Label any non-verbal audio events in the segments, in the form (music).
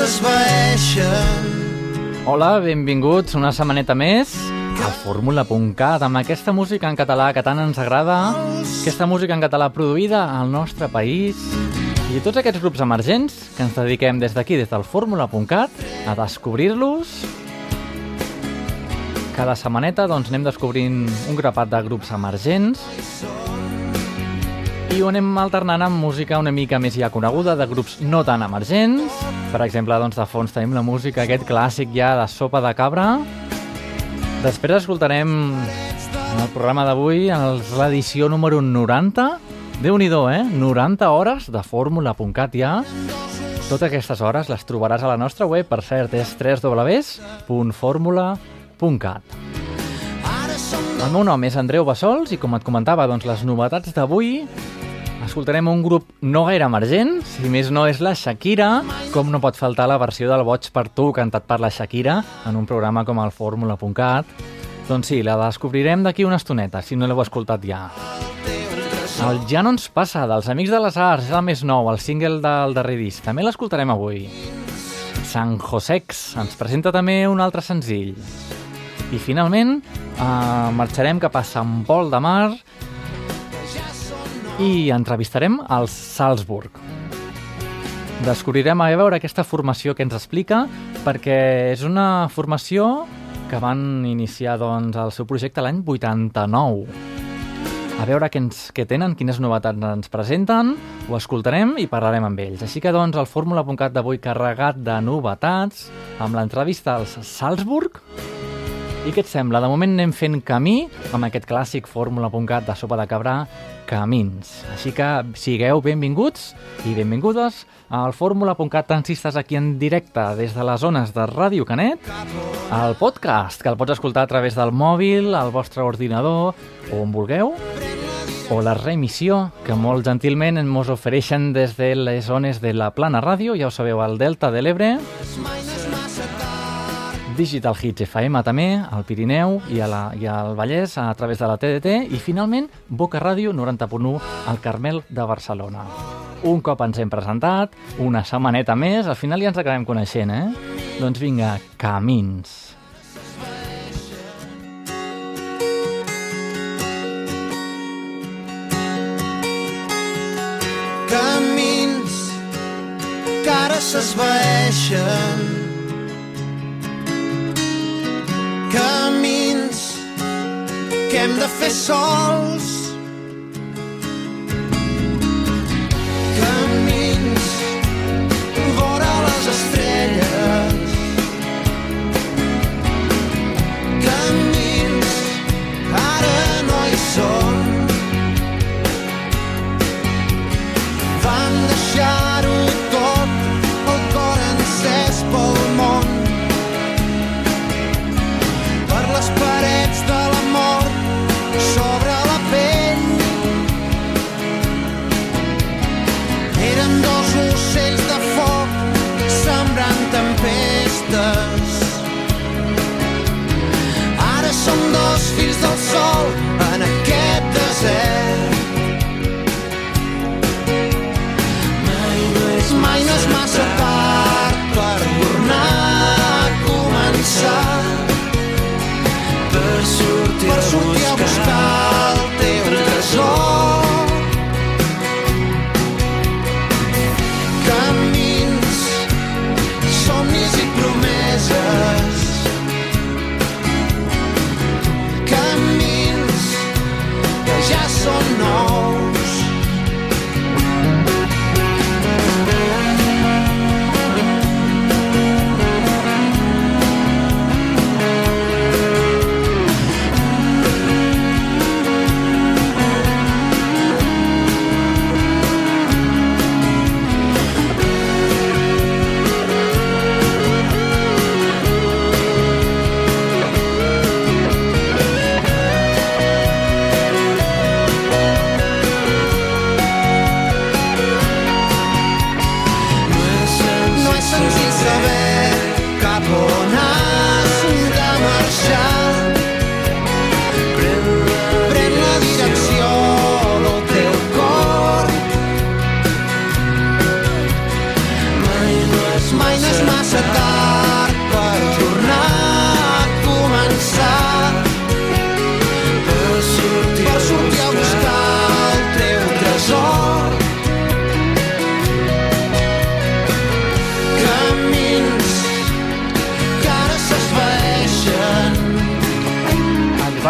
s'esvaeixen. Hola, benvinguts una setmaneta més al Fórmula.cat amb aquesta música en català que tant ens agrada, aquesta música en català produïda al nostre país i tots aquests grups emergents que ens dediquem des d'aquí, des del Fórmula.cat, a descobrir-los. Cada setmaneta doncs, anem descobrint un grapat de grups emergents i ho anem alternant amb música una mica més ja coneguda de grups no tan emergents. Per exemple, doncs, de fons tenim la música, aquest clàssic ja de sopa de cabra. Després escoltarem en el programa d'avui l'edició número 90. déu nhi eh? 90 hores de fórmula.cat ja. Totes aquestes hores les trobaràs a la nostra web, per cert, és www.formula.cat. El meu nom és Andreu Bassols i com et comentava, doncs les novetats d'avui escoltarem un grup no gaire emergent, si més no és la Shakira, com no pot faltar la versió del Boig per tu cantat per la Shakira en un programa com el Fórmula.cat. Doncs sí, la descobrirem d'aquí una estoneta, si no l'heu escoltat ja. El Ja no ens passa, dels Amics de les Arts, és el més nou, el single del darrer disc. També l'escoltarem avui. San Josex ens presenta també un altre senzill. I finalment eh, marxarem cap a Sant Pol de Mar i entrevistarem als Salzburg. Descobrirem a veure aquesta formació que ens explica perquè és una formació que van iniciar doncs, el seu projecte l'any 89. A veure què, ens, què tenen, quines novetats ens presenten, ho escoltarem i parlarem amb ells. Així que doncs el fórmula.cat d'avui carregat de novetats amb l'entrevista als Salzburg i què et sembla? De moment anem fent camí amb aquest clàssic fórmula.cat de sopa de cabra Camins. Així que sigueu benvinguts i benvingudes al fórmula.cat transistes aquí en directe des de les zones de Ràdio Canet, al podcast, que el pots escoltar a través del mòbil, al vostre ordinador o on vulgueu, o la reemissió que molt gentilment ens ofereixen des de les zones de la Plana Ràdio, ja ho sabeu, al Delta de l'Ebre, Digital Hits FM també, al Pirineu i, a la, i al Vallès a través de la TDT i finalment Boca Ràdio 90.1 al Carmel de Barcelona. Un cop ens hem presentat, una setmaneta més, al final ja ens acabem coneixent, eh? Doncs vinga, camins. Camins que ara s'esvaeixen camins que hem de fer sols. Dos ocells de foc sembrant tempestes.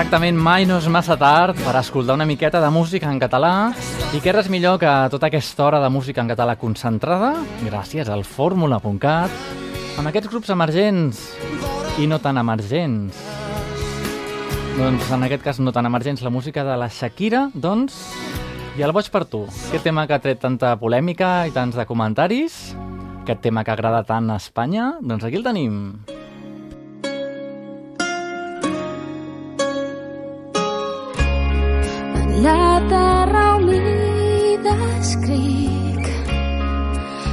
Exactament, mai no és massa tard per escoltar una miqueta de música en català i què res millor que tota aquesta hora de música en català concentrada gràcies al fórmula.cat amb aquests grups emergents i no tan emergents. Doncs en aquest cas no tan emergents, la música de la Shakira, doncs, i el boig per tu. Aquest tema que ha tret tanta polèmica i tants de comentaris, aquest tema que agrada tant a Espanya, doncs aquí el tenim. La terra humida escric.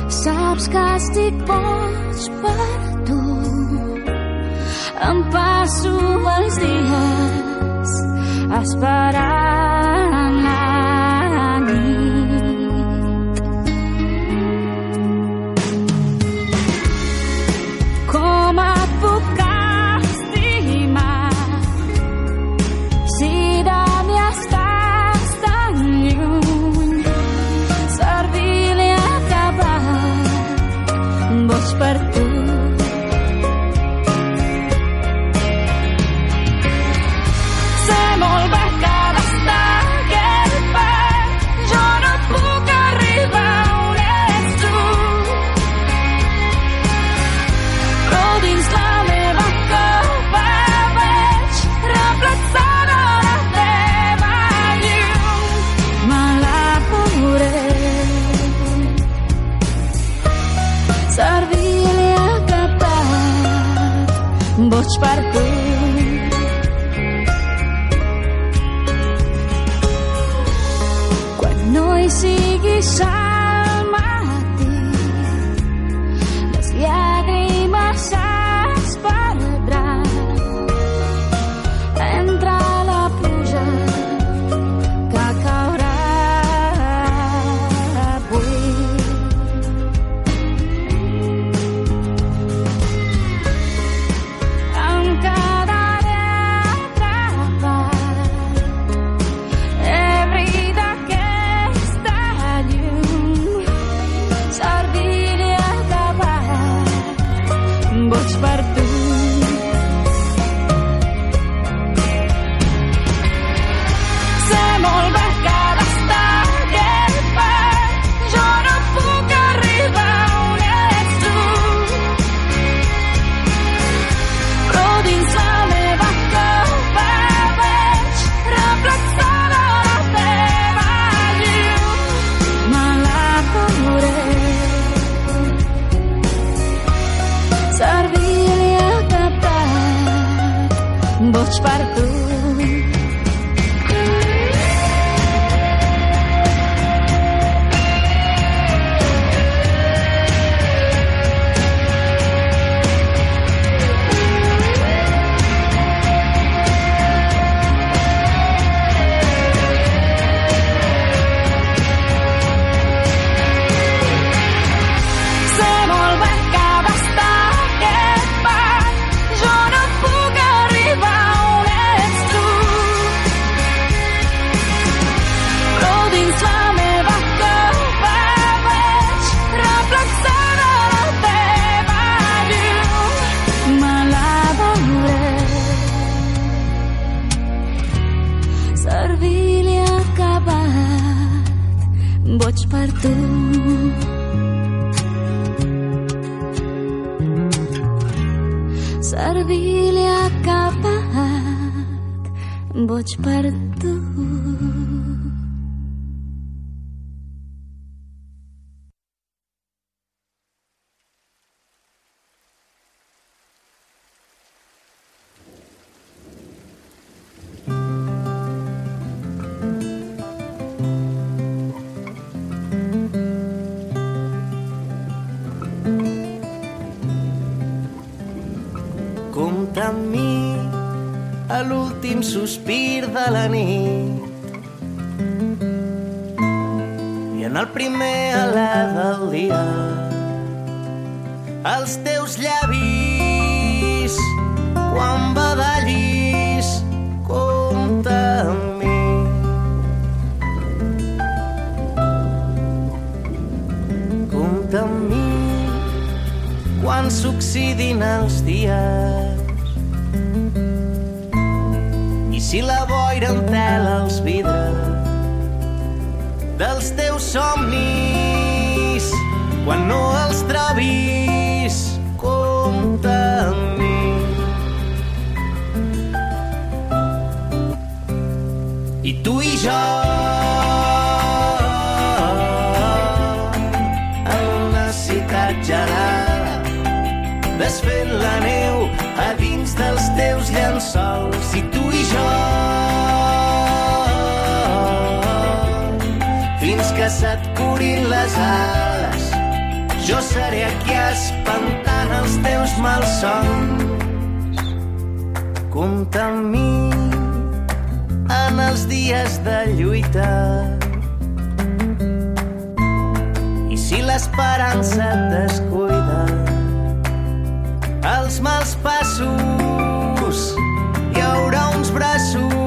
Saps que estic boig per tu. Em passo els dies esperant capat, boig per tu. Quan no boig per tu. Jo en una ciutat gelada desfent la neu a dins dels teus llençols. I tu i jo fins que se't curin les ales jo seré aquí espantant els teus malsons. Compta amb mi en els dies de lluita. I si l'esperança et descuida els mals passos hi haurà uns braços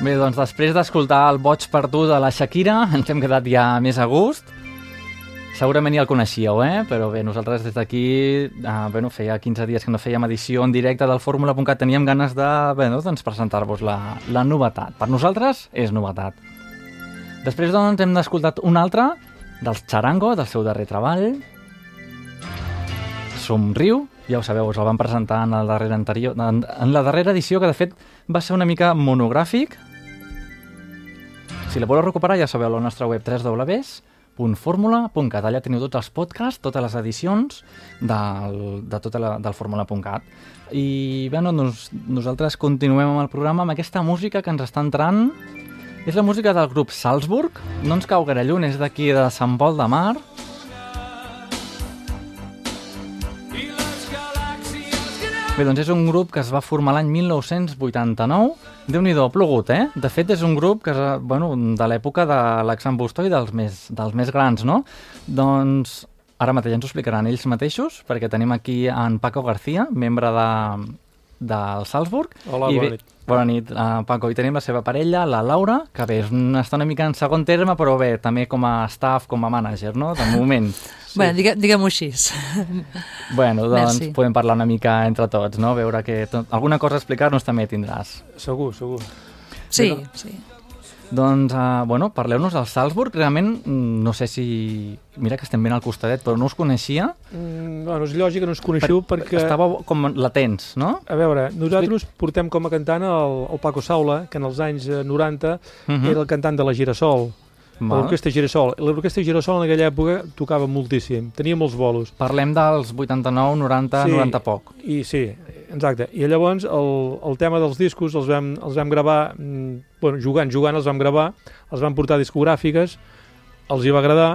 Bé, doncs després d'escoltar el Boig per tu de la Shakira, ens hem quedat ja més a gust. Segurament ja el coneixíeu, eh? Però bé, nosaltres des d'aquí, eh, bueno, feia 15 dies que no fèiem edició en directe del Fórmula.cat, teníem ganes de, bé, no, doncs presentar-vos la, la novetat. Per nosaltres és novetat. Després, doncs, hem escoltat un altre dels Charango, del seu darrer treball. Somriu, ja ho sabeu, us el van presentar en la darrera, anterior, en, en la darrera edició, que de fet va ser una mica monogràfic. Si la voleu recuperar, ja sabeu, la nostra web www.formula.cat. Allà teniu tots els podcasts, totes les edicions del, de tota la, del Fórmula.cat. I bé, no, nos, nosaltres continuem amb el programa amb aquesta música que ens està entrant. És la música del grup Salzburg. No ens cau gaire lluny, és d'aquí de Sant Pol de Mar. Bé, doncs és un grup que es va formar l'any 1989. Déu-n'hi-do, ha plogut, eh? De fet, és un grup que és, eh, bueno, de l'època de l'Axan Bustó i dels més, dels més grans, no? Doncs ara mateix ens ho explicaran ells mateixos, perquè tenim aquí en Paco García, membre de, del Salzburg. Hola, I bona bé- nit. Bona nit, uh, Paco. I tenim la seva parella, la Laura, que bé, està una mica en segon terme, però bé, també com a staff, com a manager, no?, de moment. (laughs) Sí. Bueno, digue, diguem-ho així. (laughs) Bueno, doncs Merci. podem parlar una mica entre tots, no? Veure que tot, alguna cosa a explicar-nos també tindràs. Segur, segur. Sí, Però- sí. Doncs, uh, bueno, parleu-nos del Salzburg. Realment, mm, no sé si... Mira que estem ben al costadet, però no us coneixia. Mm, bueno, és lògic que no ens coneixiu perquè... Estava com latents, no? A veure, nosaltres portem com a cantant el, el Paco Saula, que en els anys eh, 90 Mhm. era el cantant de la Girasol, l'orquestra Girasol. L'orquestra Girasol en aquella època tocava moltíssim, tenia molts bolos. Parlem dels 89, 90, Sí. 90 poc. I sí, exacte. I llavors el, el tema dels discos els vam, els vam gravar, mm, bueno, jugant, jugant els vam gravar, els vam portar discogràfiques, els hi va agradar,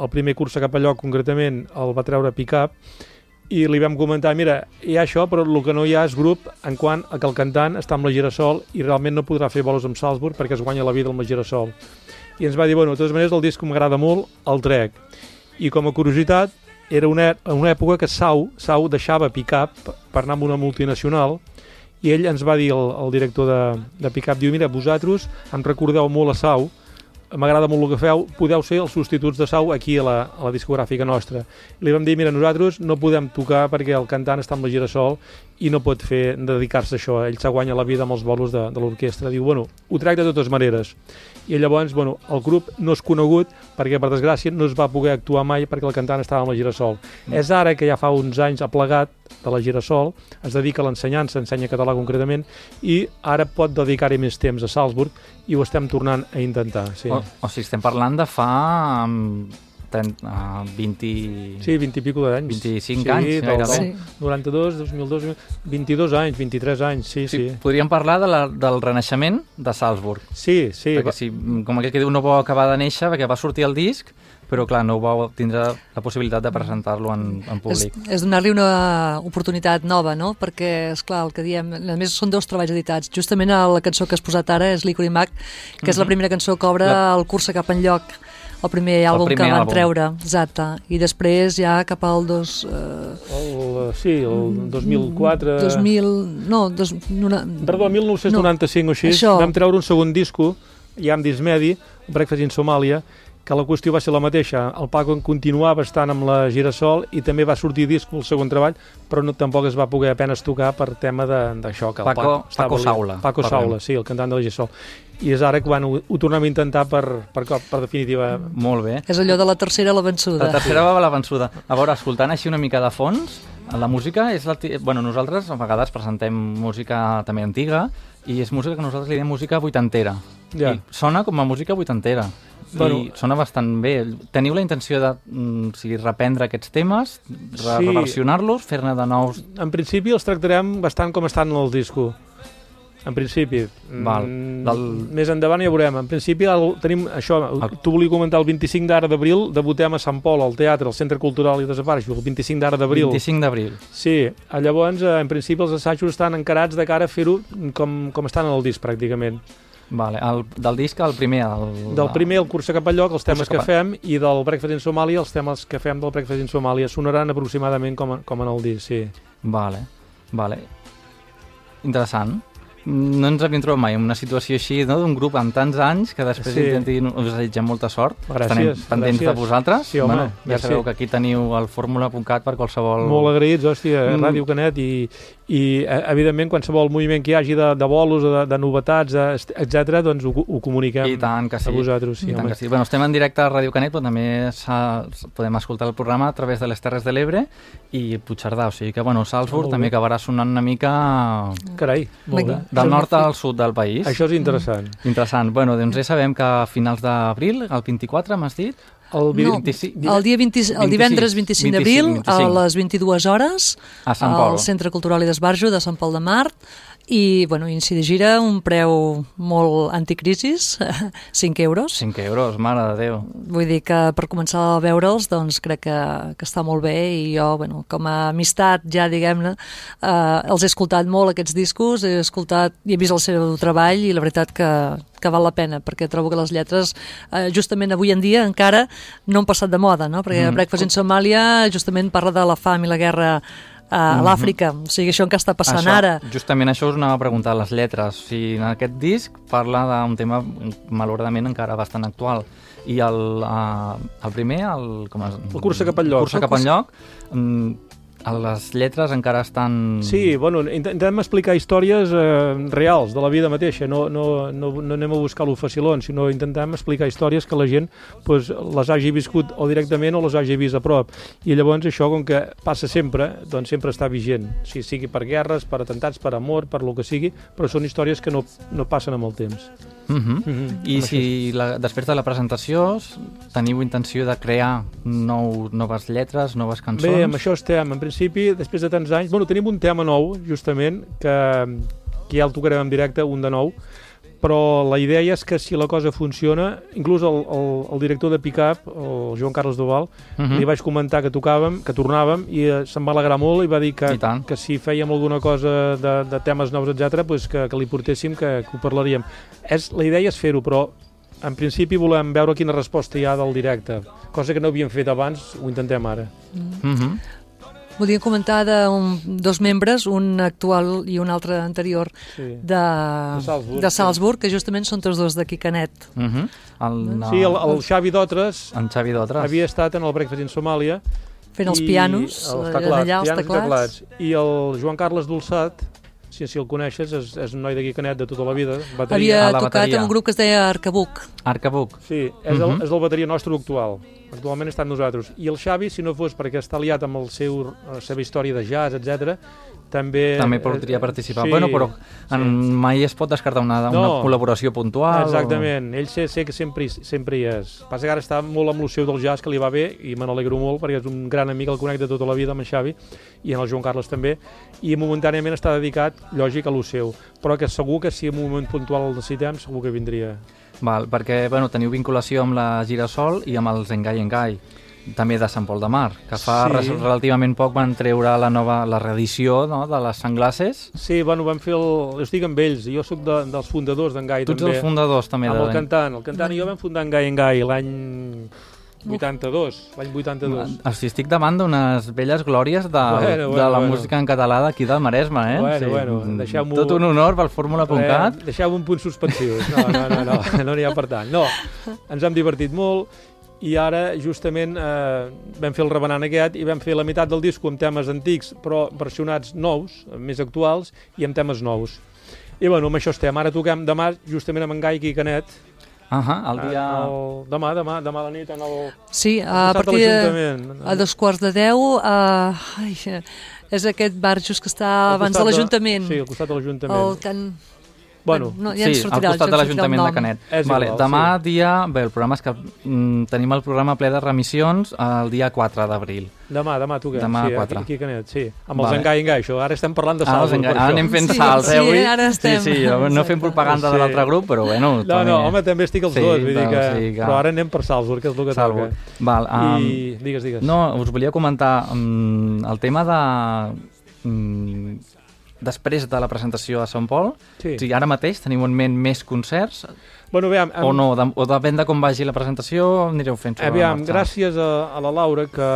el primer curs a Capelló concretament el va treure pick-up i li vam comentar, mira, hi ha això, però el que no hi ha és grup en quant a que el cantant està amb la Girasol i realment no podrà fer bolos amb Salzburg perquè es guanya la vida amb la Girasol. I ens va dir, bueno, de totes maneres el disc m'agrada molt, el trec. I com a curiositat, era una, una època que Sau, Sau deixava Pickup per anar amb una multinacional i ell ens va dir, el, el director de, de Pickup, diu, mira, vosaltres em recordeu molt a Sau m'agrada molt el que feu, podeu ser els substituts de Sau aquí a la, a la discogràfica nostra. I li vam dir, mira, nosaltres no podem tocar perquè el cantant està amb la Girasol i no pot fer dedicar-se a això. Ell se guanya la vida amb els bolos de, de l'orquestra. Diu, bueno, ho tracta de totes maneres. I llavors, bueno, el grup no és conegut perquè, per desgràcia, no es va poder actuar mai perquè el cantant estava amb la Girasol. Mm. És ara que ja fa uns anys ha plegat de la Girasol, es dedica a l'ensenyança, ensenya català concretament, i ara pot dedicar-hi més temps a Salzburg i ho estem tornant a intentar. Sí, O, o sigui, estem parlant de fa um, 30, uh, 20... sí 20 i pico d'anys. 25 sí, anys, del- gairebé. del 92, 2002, 22 anys, 23 anys, sí, Sí, sí. podríem parlar de la, del renaixement de Salzburg. Sí, sí, perquè si, com aquell que diu, no vau acabar de néixer perquè va sortir el disc, però clar, no vau tindre la possibilitat de presentar-lo en, en És, públic. és donar-li una oportunitat nova, no? Perquè, és clar el que diem, a més són dos treballs editats. Justament a la cançó que has posat ara és Licorice Mac, que és la primera cançó que obre La- el Cursa cap enlloc, el primer àlbum primer que van àlbum. treure, exacte. I després ja cap al dos... Eh, el, sí, el 2004... 2000... No, dos, nona, Perdó, 1995 o així, Això. vam treure un segon disco, ja amb Dismedi, Breakfast in Somàlia, que la qüestió va ser la mateixa. El Paco en continuava estant amb la Girasol i també va sortir disc el segon treball, però no, tampoc es va poder apenes tocar per tema de- d'això. que el Paco- estava Paco li- Saula, Paco parlem. Saula, sí, el cantant de la Girasol. I és ara que bueno, ho, ho tornem a intentar per, per, cop, per definitiva... Molt bé. és allò de la tercera a la vençuda. La tercera va la vençuda. A veure, escoltant així una mica de fons, la música és... La, bueno, nosaltres a vegades presentem música també antiga i és música que nosaltres li diem música vuitantera. Ja. I sona com a música vuitantera. Bueno. I sona bastant bé. Teniu la intenció de mm, o sigui, reprendre aquests temes, re Sí. reversionar-los, fer-ne de nous... En principi els tractarem bastant com estan en el disco. En principi. Val. Mm, Del- Més endavant ja veurem. En principi el, tenim això, El- tu volia comentar el 25 d'ara d'abril, debutem a Sant Pol, al teatre, al Centre Cultural i Desapareixo, el 25 d'ara d'abril. 25 d'abril. Sí, llavors eh, en principi els assajos estan encarats de cara a fer-ho com, com estan en el disc pràcticament. Vale. El, del disc, el primer... El, Del primer, el Cursa cap al lloc, els temes que a- fem, i del Breakfast in Somàlia, els temes que fem del Breakfast in Somàlia sonaran aproximadament com, com en el disc, sí. Vale, vale. Interessant. No ens havíem trobat mai en una situació així, no? d'un grup amb tants anys que després Sí. intentin, us desitgem molta sort. Gràcies, Estarem pendents gràcies. de vosaltres. Sí, home, bueno, ja merci. sabeu que aquí teniu el fórmula.cat per qualsevol... Molt agraïts, hòstia, Mm. mm. Ràdio Canet i, i eh, evidentment qualsevol moviment que hi hagi de, de bolos, de, de novetats, etc, doncs ho, ho comuniquem I tant que sí. a vosaltres. Sí, I tant home. que sí. Bueno, estem en directe a Ràdio Canet, però també podem escoltar el programa a través de les Terres de l'Ebre i Puigcerdà, o sigui que, bueno, Salzburg també acabarà sonant una mica Carai, molt bé. Vinga. Del nord al sud del país. Això és interessant. Interessant. Bueno, doncs ja sabem que a finals d'abril, el 24, m'has dit? El, vi- No, 25. el, dia 20, el 26, divendres 25 d'abril, 25. a les 22 hores, A Sant Pol. al Centre Cultural i d'Esbarjo de Sant Pol de Mar, i, bueno, inici de gira, un preu molt anticrisis, (laughs) 5 euros. 5 euros, mare de Déu. Vull dir que per començar a veure'ls doncs crec que, que està molt bé i jo, bueno, com a amistat ja diguem-ne, eh, els he escoltat molt aquests discos, he escoltat i he vist el seu treball i la veritat que, que val la pena perquè trobo que les lletres eh, justament avui en dia encara no han passat de moda, no? perquè Mm. mm. Breakfast in Somalia justament parla de la fam i la guerra eh, a l'Àfrica, o sigui, això encara està passant això, ara. Justament això us anava a preguntar, les lletres. O sigui, en aquest disc parla d'un tema malauradament encara bastant actual. I el, uh, el primer, el, com es, El Cursa cap enlloc. Cursa cap enlloc, mm, les lletres encara estan... Sí, bueno, intentem explicar històries eh, reals de la vida mateixa, no, no, no, no anem a buscar lo facilón, sinó intentem explicar històries que la gent pues, les hagi viscut o directament o les hagi vist a prop. I llavors això, com que passa sempre, doncs sempre està vigent, o sigui, per guerres, per atentats, per amor, per lo que sigui, però són històries que no, no passen amb el temps. Uh -huh. Mhm. I Amb si la, després de la presentació teniu intenció de crear nou, noves lletres, noves cançons? Bé, amb això estem. En principi, després de tants anys... Bueno, tenim un tema nou, justament, que, que ja el tocarem en directe, un de nou, però la idea és que si la cosa funciona, inclús el, el, el director de Pickup, el Joan Carles Duval, Uh -huh. li vaig comentar que tocàvem, que tornàvem, i eh, se'n va alegrar molt i va dir que, que si fèiem alguna cosa de, de temes nous, etc, pues que, que li portéssim, que, que ho parlaríem. És, la idea és fer-ho, però en principi volem veure quina resposta hi ha del directe, cosa que no havíem fet abans, ho intentem ara. Uh -huh. Volia comentar de un, dos membres, un actual i un altre anterior Sí. de, De Salzburg, de sí. Salzburg que justament són tots dos d'aquí Canet. Uh -huh. el, no, Sí, el, el Xavi Dotres en Xavi Dotres. havia estat en el Breakfast in Somàlia Fent els pianos, els eh, teclats, allà, els pianos i teclats. I el Joan Carles Dolçat, si, si el coneixes, és, és un noi d'aquí Canet de tota la vida, bateria. Havia a la tocat bateria. en un grup que es deia Arcabuc. Arcabuc. Sí, és, el, Mhm. és el bateria nostre actual. Actualment està amb nosaltres. I el Xavi, si no fos perquè està liat amb el seu, la seva història de jazz, etc, també... També podria participar. Eh, Sí, bueno, però en, mai es pot descartar una, una No. col·laboració puntual. Exactament, ell sé, sé que sempre, sempre hi és. Passa que ara està molt amb l'opció del jazz, que li va bé, i me n'alegro molt, perquè és un gran amic, el conec de tota la vida, amb en Xavi, i en el Joan Carles també, i momentàniament està dedicat, lògic, a lo seu. Però que segur que si en un moment puntual el necessitem, segur que vindria. Val, perquè bueno, teniu vinculació amb la Girasol i amb els Engai Engai també de Sant Pol de Mar, que fa Sí. relativament poc van treure la nova la reedició no, de les sanglasses. Sí, bueno, vam fer el... Jo estic amb ells, jo sóc de, dels fundadors d'en Gai, Tu ets també. els fundadors també. amb de... el cantant. El cantant i jo vam fundar en Gai en Gai l'any 82, l'any 82. O sigui, estic davant d'unes velles glòries de, Bueno, bueno, de la bueno. música en català d'aquí del Maresme, eh? Bueno, Sí, bueno, mm, deixeu-m'ho- Tot un honor pel fórmula.cat. Eh, Deixeu un punt suspensius. No, no, no, no, (laughs) no n'hi ha per tant. No, ens hem divertit molt i ara justament eh, vam fer el rebenant aquest i vam fer la meitat del disco amb temes antics però versionats nous, més actuals i amb temes nous. I bueno, amb això estem. Ara toquem demà justament amb en Gai aquí a Canet. Ahà, el dia... El, demà, demà, demà a la nit en el, Sí, a de partir de, a dos quarts de deu, uh, ai, eh, és aquest bar just que està Al abans de l'Ajuntament. Sí, al costat de l'Ajuntament. el can... Bueno, no, ja sí, al costat ja de l'Ajuntament de. Canet. És vale, igual, demà sí. dia... Bé, el problema és que mm, tenim el programa ple de remissions el dia 4 d'abril. Demà, demà toquem. Demà sí, quatre. Aquí, aquí a Canet, sí. Amb Vale. els engai engai, això. Ara estem parlant de Ah, salts. enga- ara anem fent Sí, salts, eh, sí, avui? ara estem. Sí, sí, jo no fem Exacte. propaganda de Sí. l'altre grup, però bueno... No, també- no, home, també estic els Sí, dos, vull dir que... sí, que- Però ara anem per Salzburg, que és el que Salvo. toca. Val, um, I digues, digues. No, us volia comentar um, el tema de... Um, després de la presentació a Sant Pol, Sí. o sigui, ara mateix teniu en ment més concerts Bueno, aviam, o no? De, o depèn de com vagi la presentació, anireu fent sobre Aviam, la marxa. gràcies a, a la Laura, que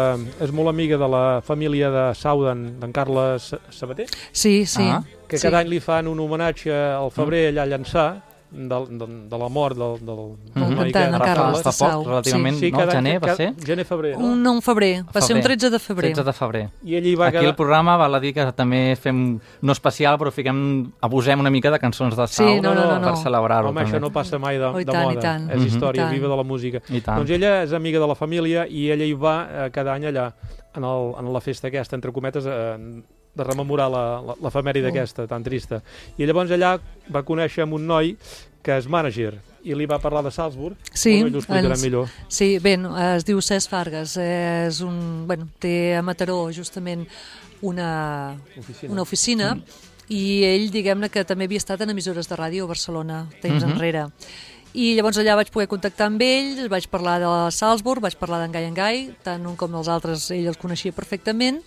és molt amiga de la família de Sau d'en Carles Sabater, Sí, sí. Ah. que sí. cada any li fan un homenatge al febrer allà a Llançà, de, de, de la mort del, del, Mhm. noi cantant, aquest. en Ara fa, Carles fa poc, relativament, Sí, no? cada Gener va ser? Gener, febrer, no? Un, no, un febrer. Va ser un Febrer. 13 de febrer. 13 de febrer. I ell hi va Aquí quedar... el programa val a dir que també fem, no especial, però fiquem, abusem una mica de cançons de Sau Sí, no, no, no, no. per celebrar-ho. Home, també. això no passa mai de, Oh, de tant, moda. tant. És Mhm. història I tant. viva de la música. Doncs ella és amiga de la família i ella hi va eh, cada any allà, en, el, en la festa aquesta, entre cometes, eh, de rememorar l'efemèride Oh. aquesta, tan trista. I llavors allà va conèixer amb un noi que és mànager i li va parlar de Salzburg. Sí, Bueno, ell ho explicarà ens- millor. Sí, bé, es diu Cesc Fargas, és un, bueno, té a Mataró justament una, Oficina. una oficina i ell, diguem-ne, que també havia estat en emissores de ràdio a Barcelona, temps Mhm. enrere. I llavors allà vaig poder contactar amb ell, vaig parlar de Salzburg, vaig parlar d'en Gai en Gai, tant un com els altres ell els coneixia perfectament,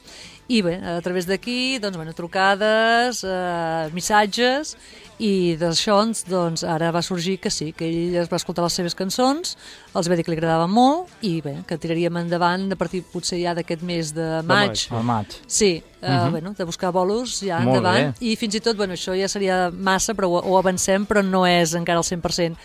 i bé, a través d'aquí, doncs, bueno, trucades, eh, missatges, i d'això, doncs, ara va sorgir que sí, que ell es va escoltar les seves cançons, els va dir que li agradava molt, i bé, que tiraríem endavant a partir potser ja d'aquest mes de maig, maig. Al maig. Sí, uh Mhm. bueno, de buscar bolos ja Molt endavant. bé. I fins i tot, bueno, això ja seria massa, però ho, ho avancem, però no és encara al 100%.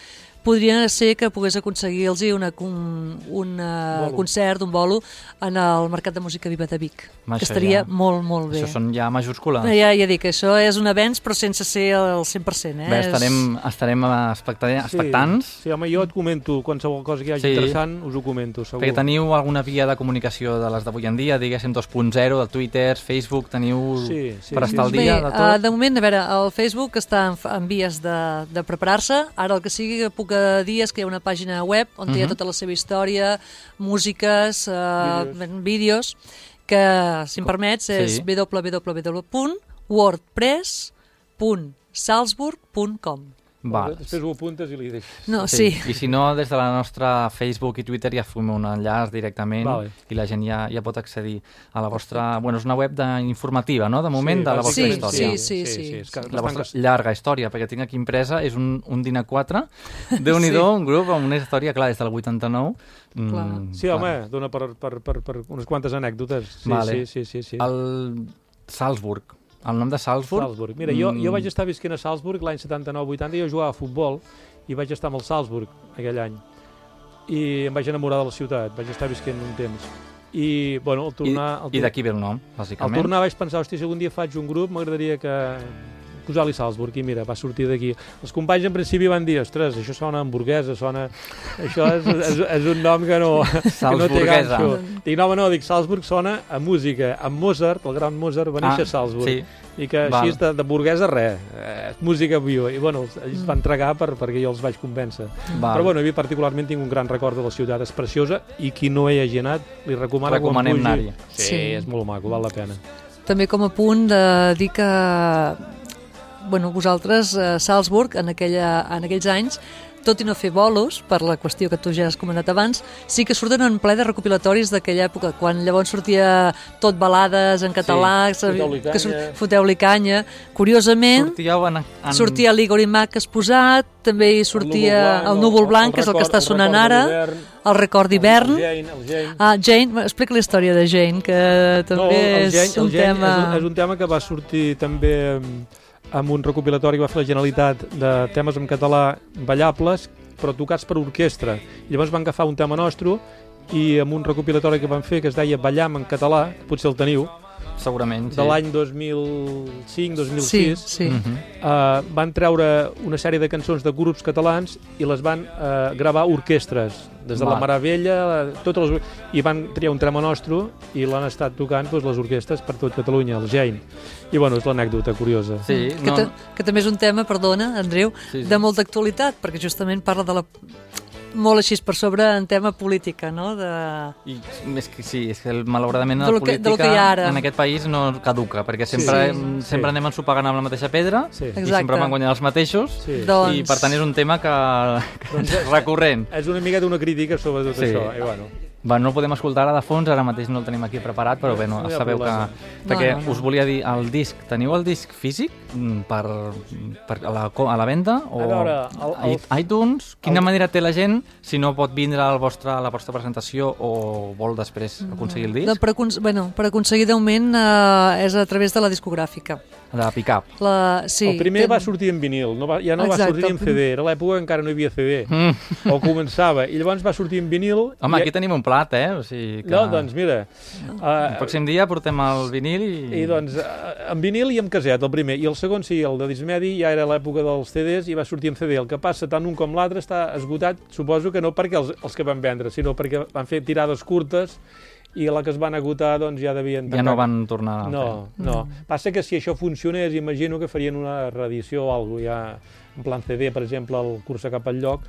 Podria ser que pogués aconseguir-los una, un, un uh, Bolo. concert, un bolo, en el Mercat de Música Viva de Vic, Home, que estaria ja- molt, molt bé. Això són ja majúscules. Ja, ja dic, això és un avenç, però sense ser el 100%. Eh? Bé, estarem, estarem expecta- expectants. Sí, sí, home, jo et comento qualsevol cosa que hi hagi Sí. interessant, us ho comento, segur. Perquè teniu alguna via de comunicació de les d'avui en dia, diguéssim 2.0, de Twitter, Facebook, teniu Sí, sí, per sí, estar al sí. dia Bé, de uh, tot? de moment, a veure, el Facebook està en, en vies de, de preparar-se. Ara el que sigui que puc eh, dir és que hi ha una pàgina web on hi ha Mhm. tota la seva història, músiques, uh, Vídeos. vídeos, que, si em permets, és Sí. www.wordpress.salzburg.com Val. Després ho apuntes i li deixes. No, sí. I si no, des de la nostra Facebook i Twitter ja fem un enllaç directament Vale. i la gent ja, ja pot accedir a la vostra... Bueno, és una web de, informativa, no?, de moment, de la vostra Sí, història. sí, sí, sí. és que La bastant vostra llarga història, perquè tinc aquí impresa, és un, un DIN A4, (laughs) déu nhi Sí. un grup amb una història, clar, des del 89. Clar. Sí, home, dona per, per, per, per unes quantes anècdotes. Sí, Vale. sí, sí, sí, sí. El Salzburg, el nom de Salzburg... Salzburg. Mira, jo, jo mm, vaig estar visquent a Salzburg l'any 79-80 i jo jugava a futbol i vaig estar amb el Salzburg aquell any. I em vaig enamorar de la ciutat, vaig estar visquent un temps. I, bueno, al I, tornar... al i d'aquí ve el nom, Al bàsicament. tornar vaig pensar, hosti, si algun dia faig un grup, m'agradaria que posar-li Salzburg, i mira, va sortir d'aquí. Els companys en principi van dir, ostres, això sona a hamburguesa, sona... Això és, és, és un nom que no, que no té ganxo. Dic, no, no, dic, Salzburg sona a música. Amb Mozart, el gran Mozart, va néixer a Salzburg. Ah, Sí, I que Val. així de, de burguesa res, eh, és música viva. I bueno, ells es van tragar per, perquè jo els vaig convèncer. val. Però bueno, a mi particularment tinc un gran record de la ciutat, és preciosa i qui no hi hagi anat li recomano Recomanem quan pugi. Sí, Sí. és molt maco, val la pena. També com a punt de dir que bueno, vosaltres, a Salzburg, en, aquella, en aquells anys, tot i no fer bolos, per la qüestió que tu ja has comentat abans, sí que surten en ple de recopilatoris d'aquella època, quan llavors sortia tot balades en català, Sí, Foteu-li canya. foteu-li canya. Curiosament, Sortíeu en, en... sortia l'Igor Imac exposat, també hi sortia el Núvol Blanc, que és el que està sonant ara, el record d'hivern. El Jane, el Jane. Ah, Jane, explica la història de Jane, que també el és Jane, un el Jane tema... És, un, és un tema que va sortir també mm, amb un recopilatori que va fer la Generalitat de temes en català ballables, però tocats per orquestra. I llavors van agafar un tema nostre i amb un recopilatori que van fer que es deia Ballam en català, que potser el teniu, Segurament, sí. de l'any 2005-2006, Sí, sí. Mhm. eh, van treure una sèrie de cançons de grups catalans i les van eh, gravar orquestres, des de Val. la Maravella, totes les, i van triar un trama nostre i l'han estat tocant doncs, les orquestres per tot Catalunya, el Jane. I bueno, és l'anècdota curiosa. Sí, Que, no, ta, que també és un tema, perdona, Andreu, Sí, sí. de molta actualitat, perquè justament parla de la molt així per sobre en tema política, no? De... I més que sí, és que el- malauradament De la que- política que ara. en aquest país no caduca, perquè sempre, Sí. sí. sempre Sí. anem ensopegant amb la mateixa pedra Sí. i Exacte. sempre van guanyant els mateixos Sí. Doncs- i per tant és un tema que, que és recurrent. És una mica d'una crítica sobre tot Sí. això. I bueno, Bueno, no el podem escoltar ara de fons, ara mateix no el tenim aquí preparat, però bé, no, sabeu que... Perquè No, no, no. us volia dir, el disc, teniu el disc físic per, per a, la, a la venda? O A veure, el- el- i- iTunes? Quina el- manera té la gent si no pot vindre al vostre, a la vostra presentació o vol després aconseguir el disc? de per, acon- bueno, per aconseguir d'augment eh, és a través de la discogràfica. De la pick-up. La, sí, el primer ten- va sortir en vinil, no va, ja no Exacte, va sortir el en CD, era l'època que encara no hi havia CD, Mm. o començava, i llavors va sortir en vinil... Home, i, aquí tenim un plat, eh? O sigui que... No, doncs mira, El uh, pròxim dia portem el vinil i... I doncs, eh, en vinil i en caset, el primer. I el segon, sí, el de Dismedi, ja era l'època dels CDs i va sortir en CD. El que passa, tant un com l'altre està esgotat, suposo que no perquè els, els que van vendre, sinó perquè van fer tirades curtes i la que es van agotar, doncs ja devien... Ja no van tornar a No, no. Passa que si això funcionés, imagino que farien una reedició o alguna ja en plan CD, per exemple, el cursa cap al lloc,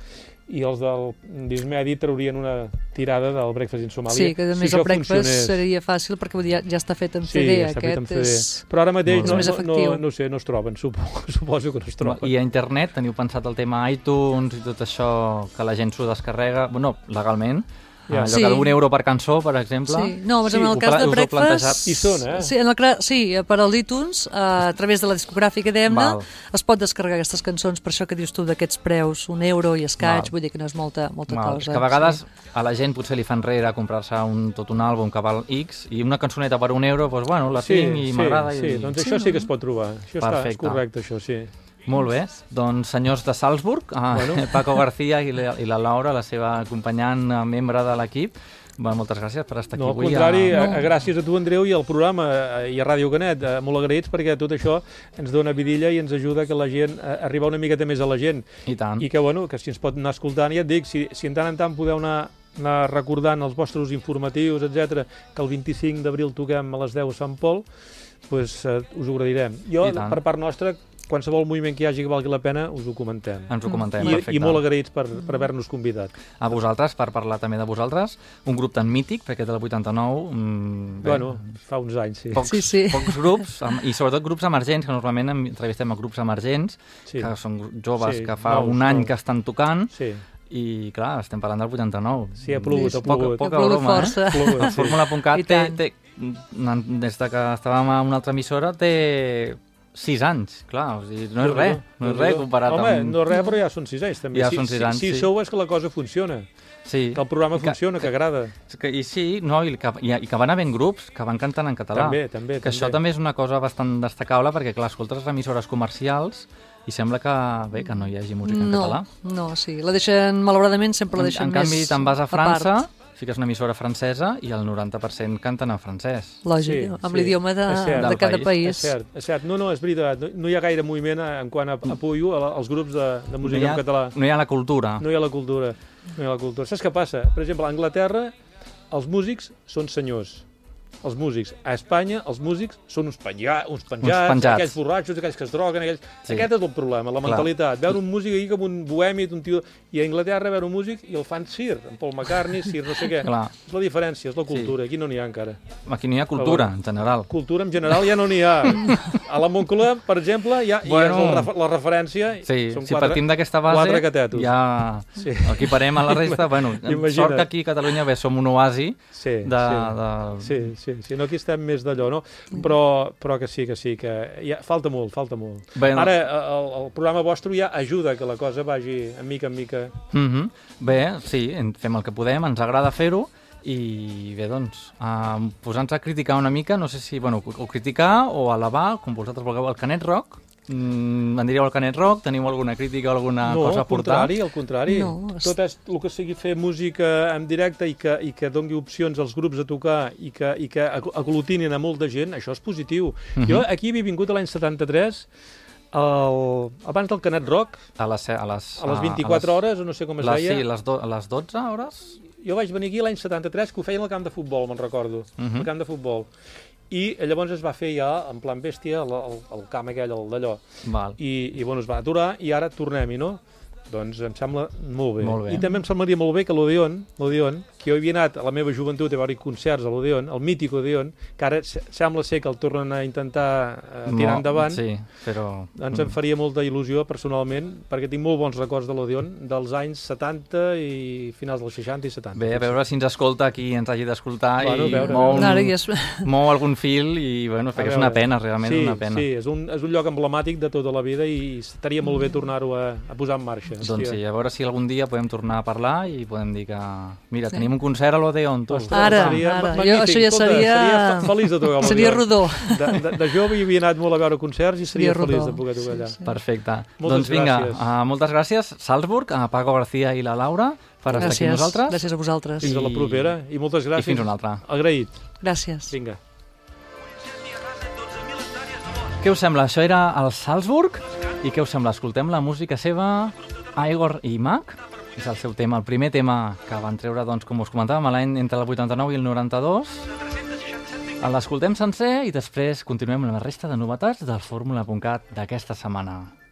i els del Dismedi traurien una tirada del Breakfast in Somalia. Sí, que a si més això el breakfast funcionés. seria fàcil perquè ja, ja està fet en Sí, CD. ja està fet Aquest en CD. és... Però ara mateix no, no, no, no sé, no es troben, suposo, (laughs) suposo que no es troben. I a internet teniu pensat el tema iTunes i tot això que la gent s'ho descarrega, bueno, legalment, Ja. allò Sí. que d'un euro per cançó, per exemple. Sí, no, però Sí, en el cas de Breakfast... plantejat. Hi són, eh? Sí, en el, sí, per als iTunes, eh, a través de la discogràfica d'Emna, es pot descarregar aquestes cançons, per això que dius tu d'aquests preus, un euro i escaig, Val. vull dir que no és molta, molta Val, cosa. que a vegades a la gent potser li fan rere comprar-se un, tot un àlbum que val X i una cançoneta per un euro, doncs bueno, la tinc i m'agrada. Sí, i... doncs Sí, això sí no? que es pot trobar. Això està, és Perfecte. correcte, això, sí. Molt bé, doncs senyors de Salzburg, bueno. Bueno. (laughs) Paco García i la, i la Laura, la seva acompanyant eh, membre de l'equip, bueno, moltes gràcies per estar aquí No, al avui. contrari, a... a... No. gràcies a tu, Andreu, i al programa, eh, i a Ràdio Canet, eh, molt agraïts perquè tot això ens dona vidilla i ens ajuda que la gent, a arribar una miqueta més a la gent. I tant. I que, bueno, que si ens pot anar escoltant, ja et dic, si, si en tant en tant podeu anar, anar recordant els vostres informatius, etc, que el 25 d'abril toquem a les 10 a Sant Pol, pues, eh, us ho agrairem. Jo, per part nostra, qualsevol moviment que hi hagi que valgui la pena, us ho comentem. Ens ho comentem, I, perfecte. I molt agraïts per, per haver-nos convidat. A vosaltres, per parlar també de vosaltres, un grup tan mític, perquè del 89... Mm, bé, Bueno, fa uns anys, sí. pocs, Sí, sí. pocs grups, i sobretot grups emergents, que normalment em- entrevistem a grups emergents, Sí. que són joves Sí, que fa nous, un any nous. que estan tocant, Sí, i clar, estem parlant del 89. sí ha plogut, ha plogut. Poca Ha plogut broma, força. eh? Plogut, El sí. Fórmula.cat té, té, des de que estàvem a una altra emissora, té 6 anys, clar, o sigui, no és res, no és res comparat Home, amb... no és res, però ja són sis anys, també. Ja si, són sis anys, si, si sí. sou és que la cosa funciona, Sí. que el programa I que- funciona, que agrada. Que, I sí, no, i que, i, i que van havent grups que van cantant en català. També, també, Que això també és una cosa bastant destacable perquè, clar, escoltes emissores comercials i sembla que, bé, que no hi hagi música en no, català. no, sí. La deixen, malauradament, sempre la En, deixen en canvi, més te'n vas a França, part. Fiques una emissora francesa i el 90% canten en francès. Lògic, amb l'idioma de, és de cada país. país. És cert, és cert. No, no, és veritat. No, no hi ha gaire moviment en quant a, a Puyo, a- als grups de, de música no ha, en català. No hi ha la cultura. No hi ha la cultura. No hi ha la cultura. Saps què passa? Per exemple, a Anglaterra els músics són senyors. Els músics. A Espanya els músics són uns, penja, uns penjats, penjats. aquells borratxos, aquells que es droguen, aquells... Sí. Sí. Aquest és el problema, la Clar. mentalitat. Veure un músic aquí com un bohemi, un tio... I a Anglaterra veure un músic i el fan Sir, en Paul McCartney, Sir no sé què. Clar. És la diferència, és la cultura. Aquí no n'hi ha encara. Aquí no hi ha cultura, en general. Cultura en general ja no n'hi ha. A la Moncloa, per exemple, ja, Bueno. ja és refer- la referència. Sí, són si partim d'aquesta base, quatre catetos. ja Sí. equiparem a la resta. bueno, Imagina't. (laughs) sort que aquí a Catalunya bé, som un oasi Sí, de... sí. de... Sí, sí, sí, no aquí estem més d'allò, no? Però, però que sí, que sí, que ja, falta molt, falta molt. Bé, no. Ara, el, el programa vostre ja ajuda que la cosa vagi a mica en mica. Mm Bé, sí, fem el que podem, ens agrada fer-ho, i bé, doncs, uh, posant-nos a criticar una mica, no sé si, bueno, o criticar o alabar, com vosaltres vulgueu, el Canet Rock, mm, en diríeu el Canet Rock, teniu alguna crítica o alguna no, cosa a al portar? contrari, al contrari. No, es- Tot és el que sigui fer música en directe i que, i que dongui opcions als grups a tocar i que, i que ag- aglutinin a molta gent, això és positiu. Mhm. Jo aquí havia vingut a l'any 73, el, abans del Canet Rock, A les, a les, a les a 24 les, hores, o no sé com es les, deia, Sí, les, do, a les 12 hores? jo vaig venir aquí l'any 73, que ho feien al camp de futbol, me'n recordo, uh Mhm. al camp de futbol. I llavors es va fer ja, en plan bèstia, el, el, el camp aquell, el d'allò. I, I bueno, es va aturar i ara tornem-hi, no? Doncs em sembla molt bé. Molt bé. I també em semblaria molt bé que l'Odeon, l'Odeon, que jo havia anat a la meva joventut a veure concerts a l'Odeon, el mític Odeon, que ara se- sembla ser que el tornen a intentar eh, tirar Mo- endavant, Sí, però... doncs em faria molta il·lusió personalment, perquè tinc molt bons records de l'Odeon dels anys 70 i finals dels 60 i 70. Bé, a veure si ens escolta qui ens hagi d'escoltar Bueno, i veure, mou, No, ja és... mou algun fil i, bueno, perquè és una veure. pena, realment sí, una pena. Sí, és un, és un lloc emblemàtic de tota la vida i estaria molt bé tornar-ho a, a posar en marxa. Doncs sí, a veure si algun dia podem tornar a parlar i podem dir que... Mira, Sí. tenim un concert a l'Odeon, tu. Ostres, Ara, seria ara. Jo, això ja Escolta, seria- seria fe- feliç de tocar a Seria rodó. De, de, de jove hi havia anat molt a veure concerts i seria, Seria feliç rodó. de poder tocar allà. Sí, sí. Perfecte. Moltes doncs vinga, gràcies. uh, moltes gràcies, Salzburg, a Paco García i la Laura, per estar aquí amb Gràcies, nosaltres. gràcies a vosaltres. Fins a la propera i moltes gràcies. I fins una altra. Agraït. Gràcies. Vinga. Què us sembla? Això era el Salzburg? I què us sembla? Escoltem la música seva, Igor i Mac. És el seu tema, el primer tema que van treure, doncs, com us comentàvem, l'any entre el 89 i el 92. L'escoltem sencer i després continuem amb la resta de novetats del Fórmula.cat d'aquesta setmana.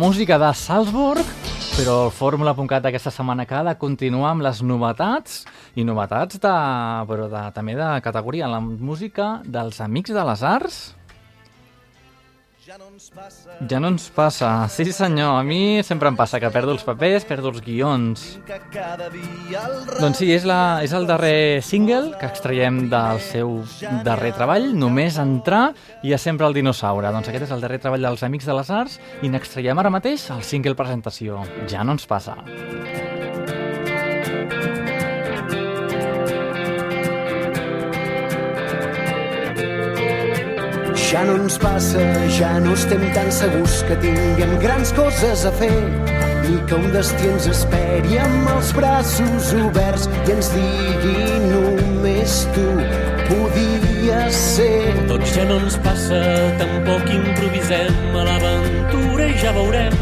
Música de Salzburg, però el Fórmula.cat d'aquesta setmana que ha de continuar amb les novetats, i novetats de, però de, també de categoria, la música dels Amics de les Arts. Ja no ens passa. Sí, senyor, a mi sempre em passa que perdo els papers, perdo els guions. Doncs sí, és, la, és el darrer single que extraiem del seu darrer treball, només entrar i és sempre el dinosaure. Doncs aquest és el darrer treball dels Amics de les Arts i n'extraiem ara mateix el single presentació. Ja no ens passa. Ja no ens passa, ja no estem tan segurs que tinguem grans coses a fer i que un destí ens esperi amb els braços oberts i ens digui només tu podies ser. Tots ja no ens passa, tampoc improvisem a l'aventura i ja veurem.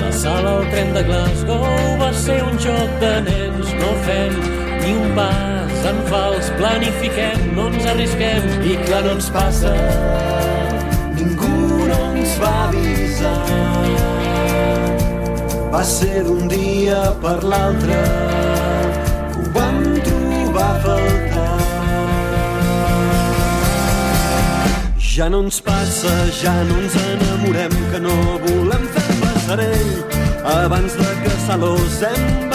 La sala al tren de Glasgow va ser un joc de nens, no fem ni un pas en fals, planifiquem, no ens arrisquem I clar, no ens passa, ningú no ens va avisar. Va ser d'un dia per l'altre que ho vam trobar a faltar. Ja no ens passa, ja no ens enamorem, que no volem fer el passarell. Abans de caçar-los hem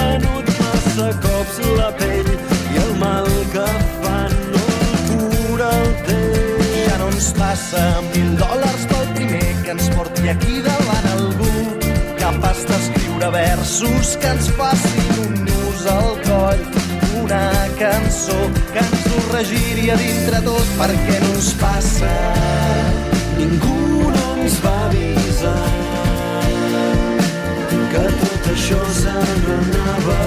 massa cops la pell i el mal que fan no cura el temps. Ja no ens passa mil dòlars pel primer que ens porti aquí davant algú capaç d'escriure versos que ens facin un nus al coll. Una cançó que ens ho regiri a dintre tot perquè no ens passa. Ningú no ens va avisar que tot això se n'anava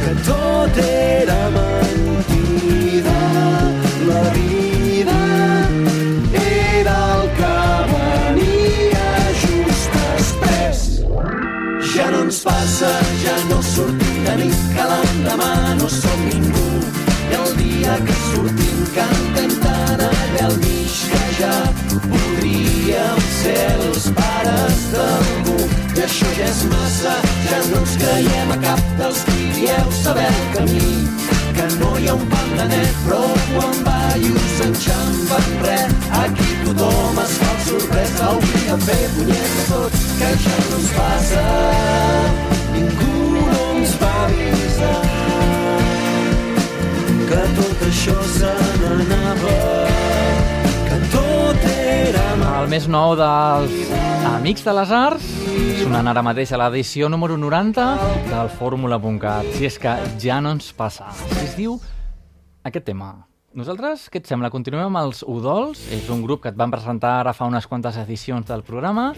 que tot era mentida la vida era el que venia just després ja no ens passa, ja no sortim de nit, que l'endemà no som ningú. Dia que sortim cantem tan allà al mig que ja podríem ser els pares d'algú. I això ja és massa, ja no ens creiem a cap dels qui dieu saber el camí. Que no hi ha un pal de net, però quan ballos enxampen res. Aquí tothom es fa el sorprès, hauria de fer punyeta tots, que ja no ens passa. Ningú no ens va avisar que tot això se n'anava, que tot era El més nou dels Amics de les Arts, sonant ara mateix a l'edició número 90 del Fórmula.cat. Si és que ja no ens passa. Així es diu aquest tema. Nosaltres, què et sembla? Continuem amb els Udols. És un grup que et van presentar ara fa unes quantes edicions del programa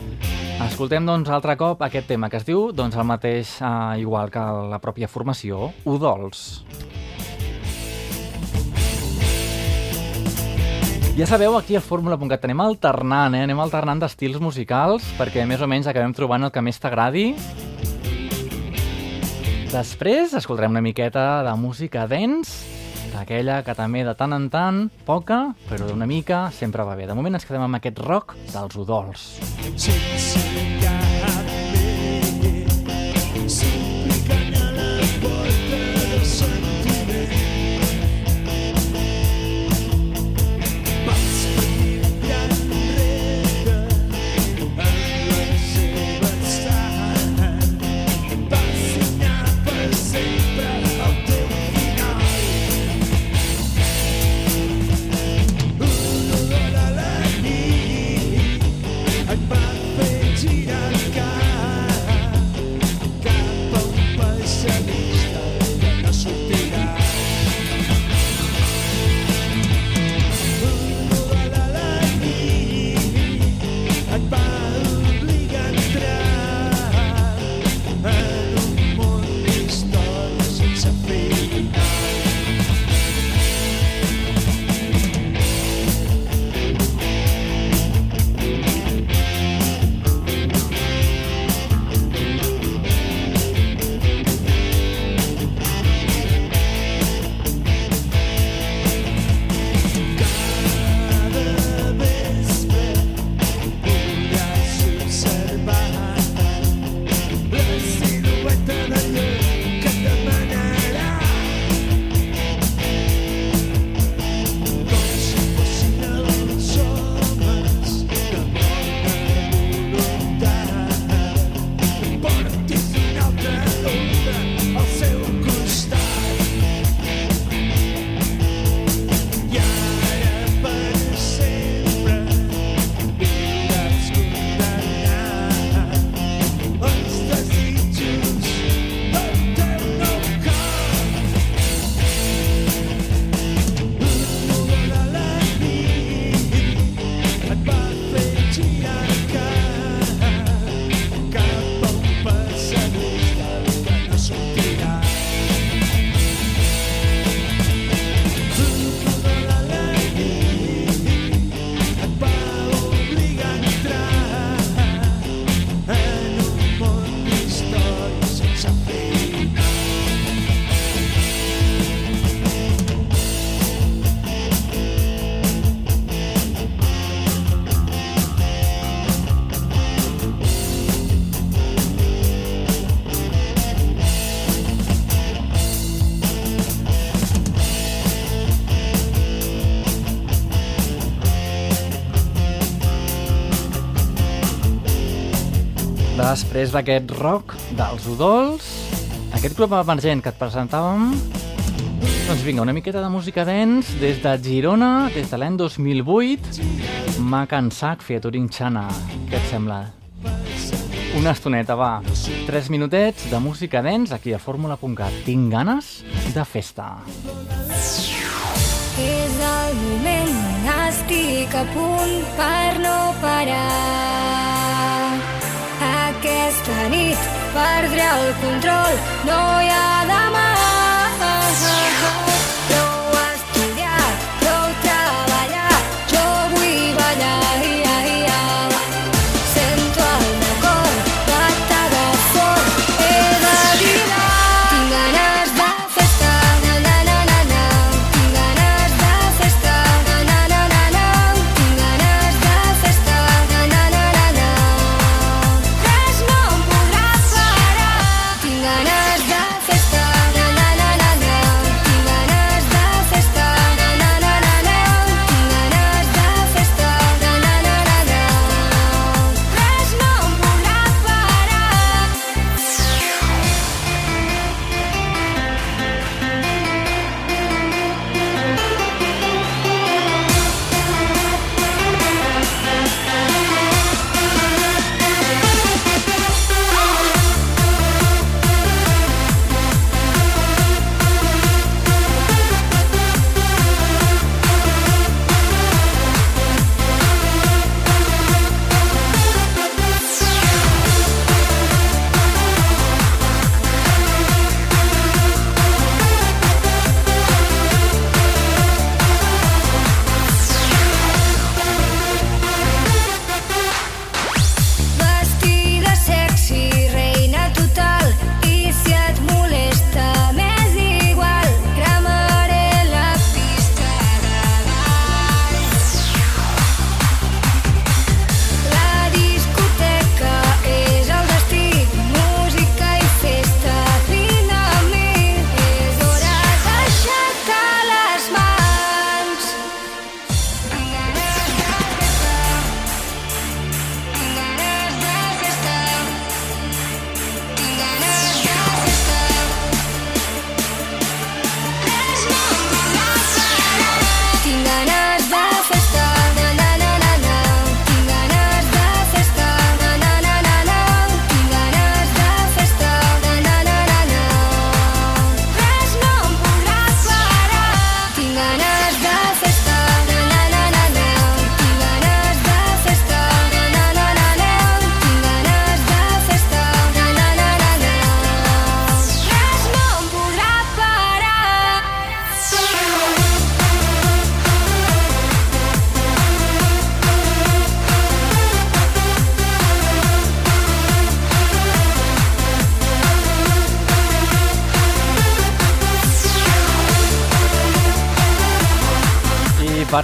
Escoltem, doncs, altre cop aquest tema que es diu, doncs, el mateix, eh, igual que la pròpia formació, Udols. Ja sabeu, aquí a Fórmula.cat anem alternant, eh? anem alternant d'estils musicals perquè més o menys acabem trobant el que més t'agradi. Després escoltarem una miqueta de música dance, d'aquella que també de tant en tant, poca, però d'una mica sempre va bé. De moment ens quedem amb aquest rock dels udols. Després d'aquest rock dels udols, aquest grup emergent que et presentàvem, doncs vinga, una miqueta de música dance des de Girona, des de l'any 2008, m'ha cansat featuring Xana. Què et sembla? Una estoneta, va. Tres minutets de música dance aquí a fórmula.cat. Tinc ganes de festa. És el moment, estic a punt per no parar. Aquesta nit perdré el control, no hi ha demà.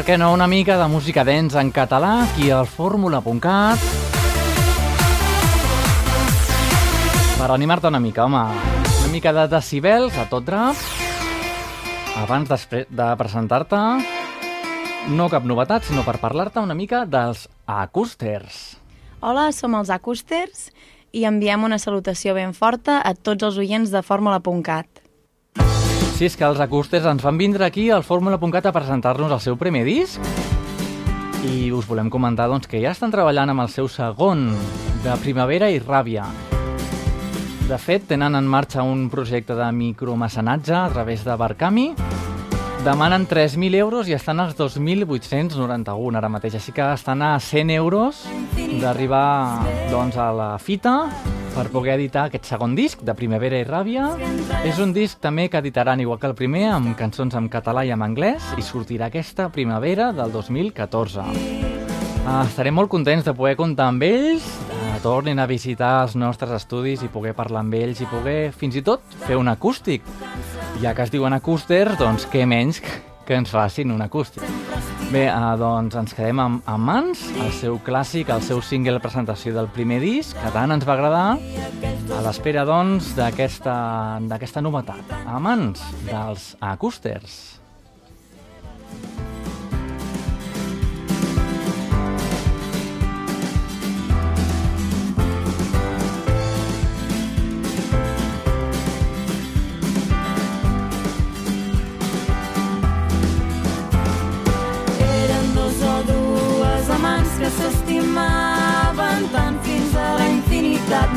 Què no, una mica de música dents en català aquí al fórmula.cat. Per animar-te una mica, home. Una mica de decibels a tot drap. Abans de presentar-te, no cap novetat, sinó per parlar-te una mica dels acústers. Hola, som els Acústers i enviem una salutació ben forta a tots els oients de Fórmula.cat. Si és que els acústers ens van vindre aquí al Fórmula.cat a presentar-nos el seu primer disc i us volem comentar doncs, que ja estan treballant amb el seu segon de Primavera i Ràbia. De fet, tenen en marxa un projecte de micromecenatge a través de Barcami. Demanen 3.000 euros i estan als 2.891 ara mateix, així que estan a 100 euros d'arribar doncs, a la fita per poder editar aquest segon disc de Primavera i Ràbia. És un disc també que editaran igual que el primer, amb cançons en català i en anglès, i sortirà aquesta primavera del 2014. Uh, estarem molt contents de poder comptar amb ells, uh, tornin a visitar els nostres estudis i poder parlar amb ells i poder, fins i tot, fer un acústic. Ja que es diuen acústers, doncs què menys que ens facin un acústic. Bé, uh, doncs ens quedem amb, amb mans, el seu clàssic, el seu single presentació del primer disc, que tant ens va agradar, a l'espera, doncs, d'aquesta novetat. A mans dels acústers. Que s'estimaven tant fins a la infinitat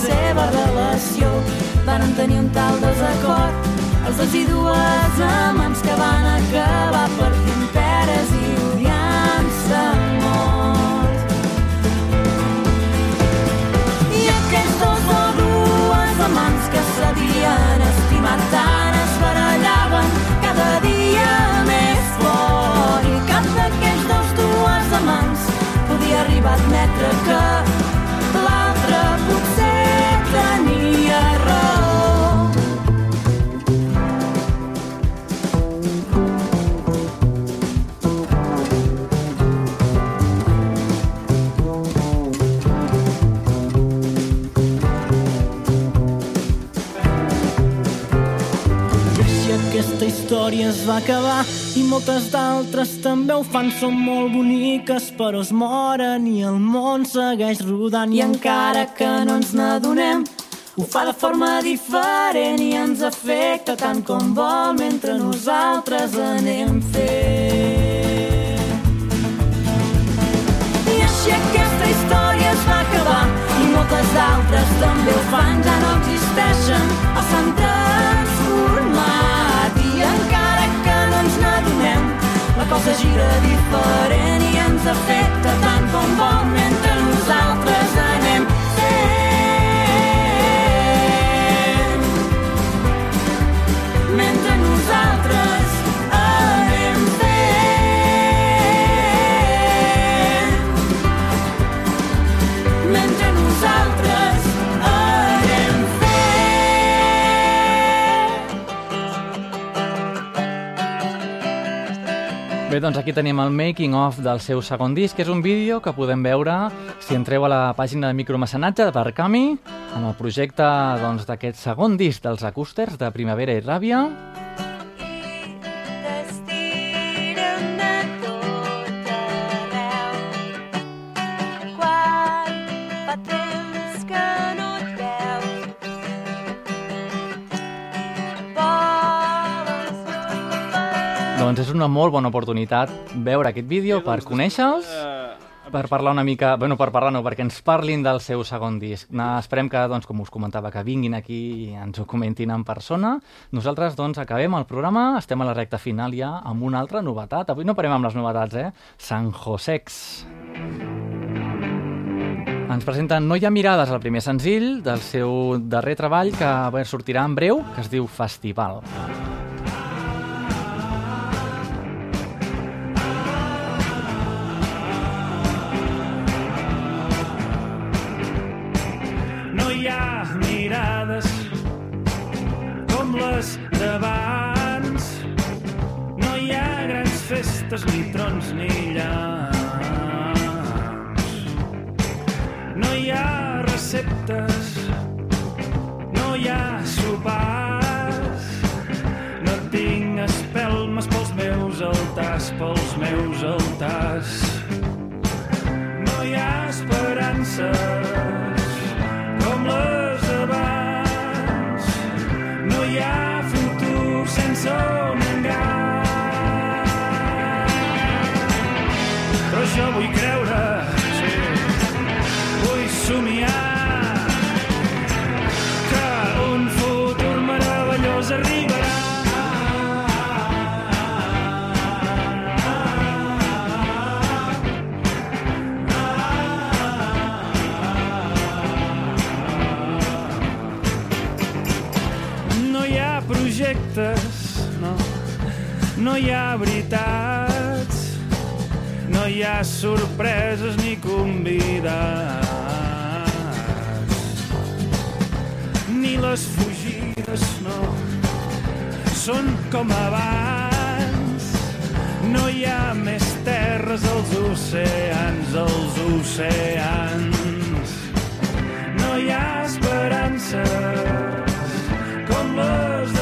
seva relació. Van tenir un tal desacord els dos i dues amants que van acabar partint peres i odiant-se molt. I aquells dos o dues amants que s'havien estimat tant es barallaven cada dia més fort. I cap d'aquells dos dues amants podia arribar a admetre que es va acabar i moltes d'altres també ho fan, són molt boniques però es moren i el món segueix rodant I encara que no ens n'adonem, ho fa de forma diferent i ens afecta tant com vol mentre nosaltres anem fent. I així aquesta història es va acabar i moltes d'altres també ho fan, ja no existeixen Bé, doncs aquí tenim el making of del seu segon disc, que és un vídeo que podem veure si entreu a la pàgina de micromecenatge de Barcami, en el projecte doncs, d'aquest segon disc dels acústers de Primavera i Ràbia. Doncs és una molt bona oportunitat veure aquest vídeo per conèixer-los per parlar una mica... Bueno, per parlar no, perquè ens parlin del seu segon disc. Na, esperem que, doncs, com us comentava, que vinguin aquí i ens ho comentin en persona. Nosaltres, doncs, acabem el programa, estem a la recta final ja amb una altra novetat. Avui no parem amb les novetats, eh? San Josex. Ens presenten No hi ha mirades, el primer senzill del seu darrer treball que bé, sortirà en breu, que es diu Festival. No mirades com les d'abans. No hi ha grans festes, ni trons, ni llamps. No hi ha receptes, no hi ha sopars. No tinc espelmes pels meus altars, pels meus altars. No hi ha esperances No hi ha veritats, no hi ha sorpreses ni convidats. Ni les fugides, no, són com abans. No hi ha més terres als oceans, als oceans. No hi ha esperances com les d'abans.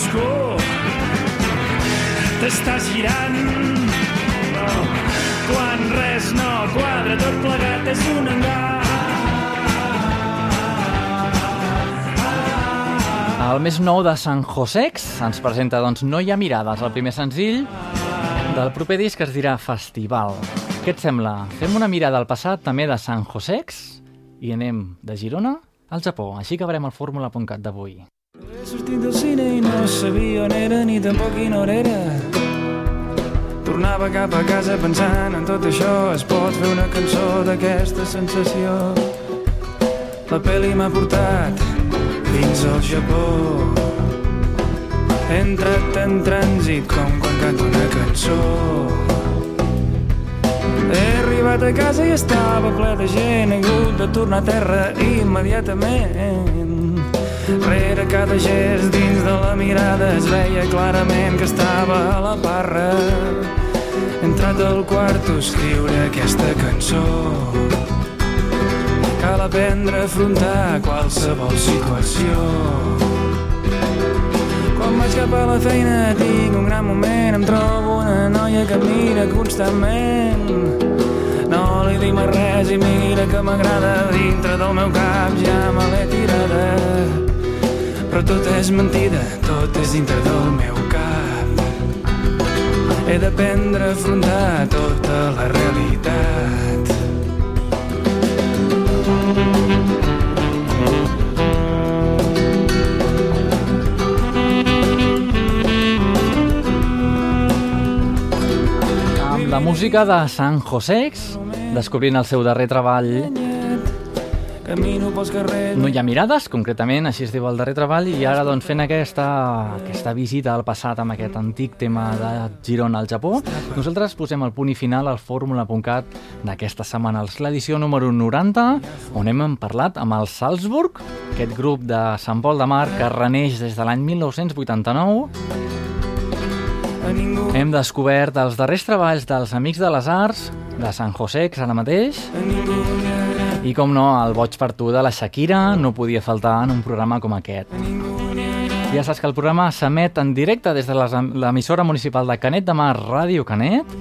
busco, t'estàs girant. Quan res no quadra, tot plegat és un engany. El més nou de San Josex ens presenta doncs, No hi ha mirades, el primer senzill del proper disc que es dirà Festival. Què et sembla? Fem una mirada al passat també de San Josex i anem de Girona al Japó. Així acabarem el fórmula.cat d'avui. He sortit del cine i no sabia on era ni tampoc quina hora era. Tornava cap a casa pensant en tot això. Es pot fer una cançó d'aquesta sensació. La pel·li m'ha portat fins al Japó. He entrat en trànsit com quan canto una cançó. He arribat a casa i estava ple de gent. He hagut de tornar a terra immediatament. Rere cada gest dins de la mirada es veia clarament que estava a la barra. He entrat al quarto a escriure aquesta cançó. Cal aprendre a afrontar qualsevol situació. Quan vaig cap a la feina tinc un gran moment, em trobo una noia que mira constantment. No li dic mai res i mira que m'agrada dintre del meu cap, ja me l'he tirada. Però tot és mentida, tot és dintre del meu cap. He d'aprendre a afrontar tota la realitat. Amb la música de San Josex, descobrint el seu darrer treball Camino pels carrers... No hi ha mirades, concretament, així es diu el darrer treball, i ara doncs fent aquesta, aquesta visita al passat amb aquest antic tema de Girona al Japó, nosaltres posem el punt i final al fórmula.cat d'aquesta setmana, és l'edició número 90, on hem parlat amb el Salzburg, aquest grup de Sant Pol de Mar que reneix des de l'any 1989. A ningú, Hem descobert els darrers treballs dels Amics de les Arts, de Sant José, que ara mateix, i com no, el Boig per tu de la Shakira no podia faltar en un programa com aquest. Ja saps que el programa s'emet en directe des de l'emissora municipal de Canet de Mar, Ràdio Canet,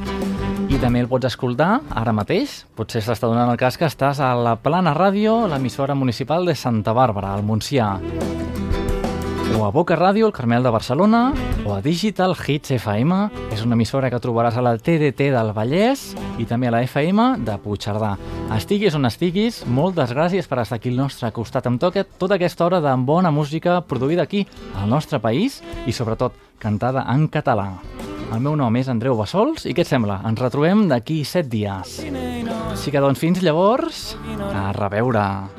i també el pots escoltar ara mateix. Potser s'està donant el cas que estàs a la Plana Ràdio, l'emissora municipal de Santa Bàrbara, al Montsià. O a Boca Ràdio, el Carmel de Barcelona, o a Digital Hits FM, és una emissora que trobaràs a la TDT del Vallès i també a la FM de Puigcerdà. Estiguis on estiguis, moltes gràcies per estar aquí al nostre costat amb toca tota aquesta hora de bona música produïda aquí, al nostre país, i sobretot cantada en català. El meu nom és Andreu Bassols i què et sembla? Ens retrobem d'aquí set dies. Així que doncs fins llavors, a reveure.